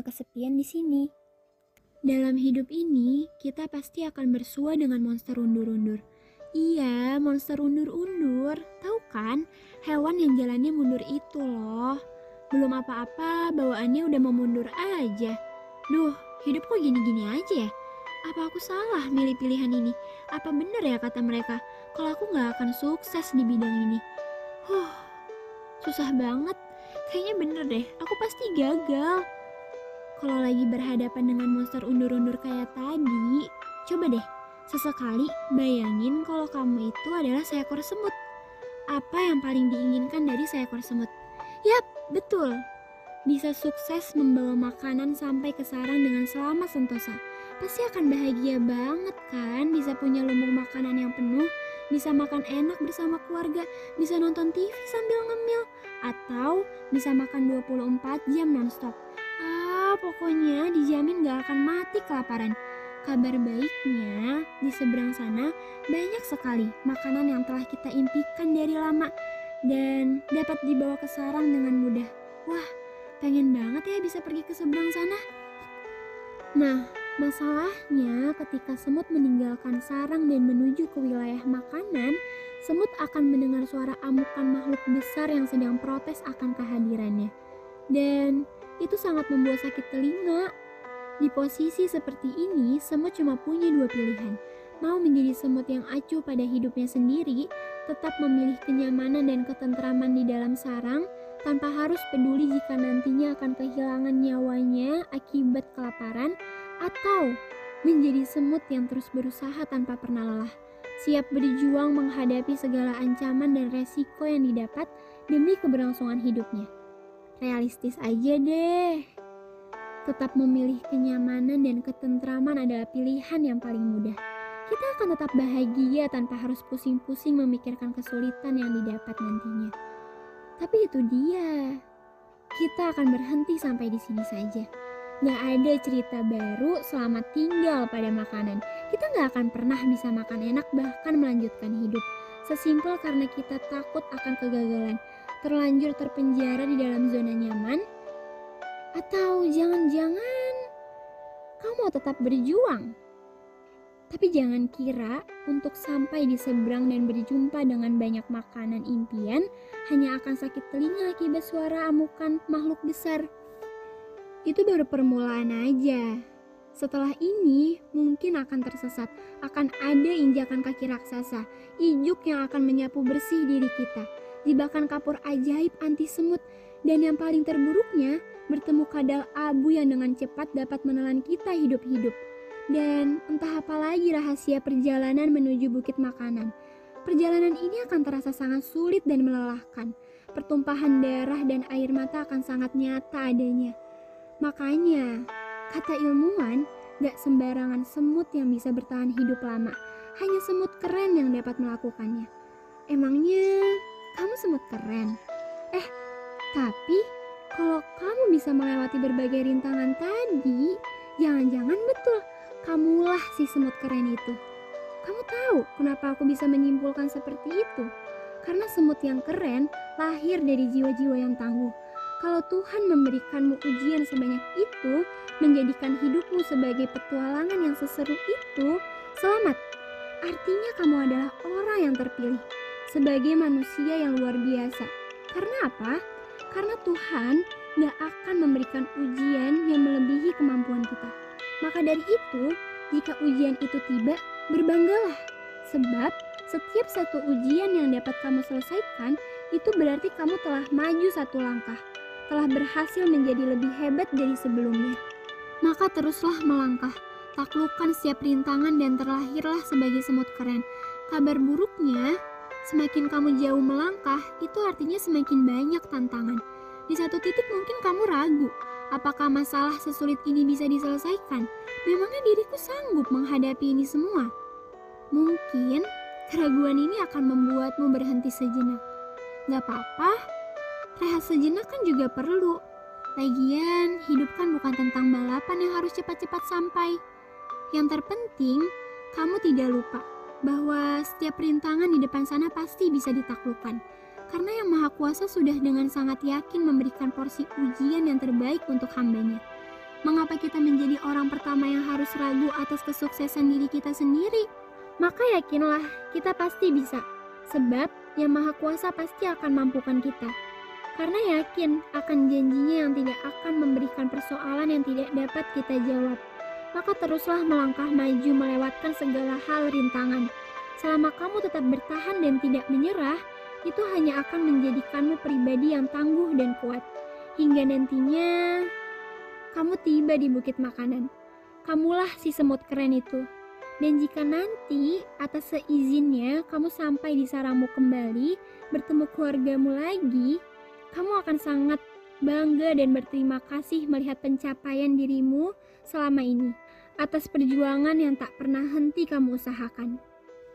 guna kesepian di sini. Dalam hidup ini, kita pasti akan bersua dengan monster undur-undur. Iya, monster undur-undur. Tahu kan, hewan yang jalannya mundur itu loh. Belum apa-apa, bawaannya udah mau mundur aja. Duh, hidup kok gini-gini aja ya? Apa aku salah milih pilihan ini? Apa bener ya kata mereka, kalau aku nggak akan sukses di bidang ini? Huh, susah banget. Kayaknya bener deh, aku pasti gagal. Kalau lagi berhadapan dengan monster undur-undur kayak tadi, coba deh sesekali bayangin kalau kamu itu adalah seekor semut. Apa yang paling diinginkan dari seekor semut? Yap, betul. Bisa sukses membawa makanan sampai ke sarang dengan selamat sentosa. Pasti akan bahagia banget kan bisa punya lumbung makanan yang penuh, bisa makan enak bersama keluarga, bisa nonton TV sambil ngemil, atau bisa makan 24 jam nonstop pokoknya dijamin gak akan mati kelaparan. Kabar baiknya, di seberang sana banyak sekali makanan yang telah kita impikan dari lama dan dapat dibawa ke sarang dengan mudah. Wah, pengen banget ya bisa pergi ke seberang sana. Nah, masalahnya ketika semut meninggalkan sarang dan menuju ke wilayah makanan, semut akan mendengar suara amukan makhluk besar yang sedang protes akan kehadirannya. Dan itu sangat membuat sakit telinga. Di posisi seperti ini, semut cuma punya dua pilihan. Mau menjadi semut yang acuh pada hidupnya sendiri, tetap memilih kenyamanan dan ketentraman di dalam sarang, tanpa harus peduli jika nantinya akan kehilangan nyawanya akibat kelaparan, atau menjadi semut yang terus berusaha tanpa pernah lelah, siap berjuang menghadapi segala ancaman dan resiko yang didapat demi keberlangsungan hidupnya realistis aja deh. Tetap memilih kenyamanan dan ketentraman adalah pilihan yang paling mudah. Kita akan tetap bahagia tanpa harus pusing-pusing memikirkan kesulitan yang didapat nantinya. Tapi itu dia. Kita akan berhenti sampai di sini saja. Gak ada cerita baru selama tinggal pada makanan. Kita gak akan pernah bisa makan enak bahkan melanjutkan hidup. Sesimpel karena kita takut akan kegagalan terlanjur terpenjara di dalam zona nyaman? Atau jangan-jangan kamu mau tetap berjuang? Tapi jangan kira untuk sampai di seberang dan berjumpa dengan banyak makanan impian hanya akan sakit telinga akibat suara amukan makhluk besar. Itu baru permulaan aja. Setelah ini mungkin akan tersesat, akan ada injakan kaki raksasa, ijuk yang akan menyapu bersih diri kita jebakan kapur ajaib anti semut, dan yang paling terburuknya, bertemu kadal abu yang dengan cepat dapat menelan kita hidup-hidup. Dan entah apa lagi rahasia perjalanan menuju bukit makanan. Perjalanan ini akan terasa sangat sulit dan melelahkan. Pertumpahan darah dan air mata akan sangat nyata adanya. Makanya, kata ilmuwan, gak sembarangan semut yang bisa bertahan hidup lama. Hanya semut keren yang dapat melakukannya. Emangnya kamu semut keren. Eh, tapi kalau kamu bisa melewati berbagai rintangan tadi, jangan-jangan betul kamulah si semut keren itu. Kamu tahu kenapa aku bisa menyimpulkan seperti itu? Karena semut yang keren lahir dari jiwa-jiwa yang tangguh. Kalau Tuhan memberikanmu ujian sebanyak itu, menjadikan hidupmu sebagai petualangan yang seseru itu, selamat. Artinya kamu adalah orang yang terpilih sebagai manusia yang luar biasa. Karena apa? Karena Tuhan gak akan memberikan ujian yang melebihi kemampuan kita. Maka dari itu, jika ujian itu tiba, berbanggalah. Sebab setiap satu ujian yang dapat kamu selesaikan, itu berarti kamu telah maju satu langkah, telah berhasil menjadi lebih hebat dari sebelumnya. Maka teruslah melangkah, taklukkan setiap rintangan dan terlahirlah sebagai semut keren. Kabar buruknya, Semakin kamu jauh melangkah, itu artinya semakin banyak tantangan. Di satu titik mungkin kamu ragu, apakah masalah sesulit ini bisa diselesaikan? Memangnya diriku sanggup menghadapi ini semua? Mungkin keraguan ini akan membuatmu berhenti sejenak. Gak apa-apa, rehat sejenak kan juga perlu. Lagian, hidup kan bukan tentang balapan yang harus cepat-cepat sampai. Yang terpenting, kamu tidak lupa bahwa setiap rintangan di depan sana pasti bisa ditaklukkan. Karena yang Maha Kuasa sudah dengan sangat yakin memberikan porsi ujian yang terbaik untuk hambanya. Mengapa kita menjadi orang pertama yang harus ragu atas kesuksesan diri kita sendiri? Maka yakinlah, kita pasti bisa. Sebab yang Maha Kuasa pasti akan mampukan kita. Karena yakin akan janjinya yang tidak akan memberikan persoalan yang tidak dapat kita jawab. Maka teruslah melangkah maju melewatkan segala hal rintangan. Selama kamu tetap bertahan dan tidak menyerah, itu hanya akan menjadikanmu pribadi yang tangguh dan kuat. Hingga nantinya kamu tiba di bukit makanan. Kamulah si semut keren itu. Dan jika nanti atas seizinnya kamu sampai di sarangmu kembali, bertemu keluargamu lagi, kamu akan sangat bangga dan berterima kasih melihat pencapaian dirimu selama ini atas perjuangan yang tak pernah henti kamu usahakan.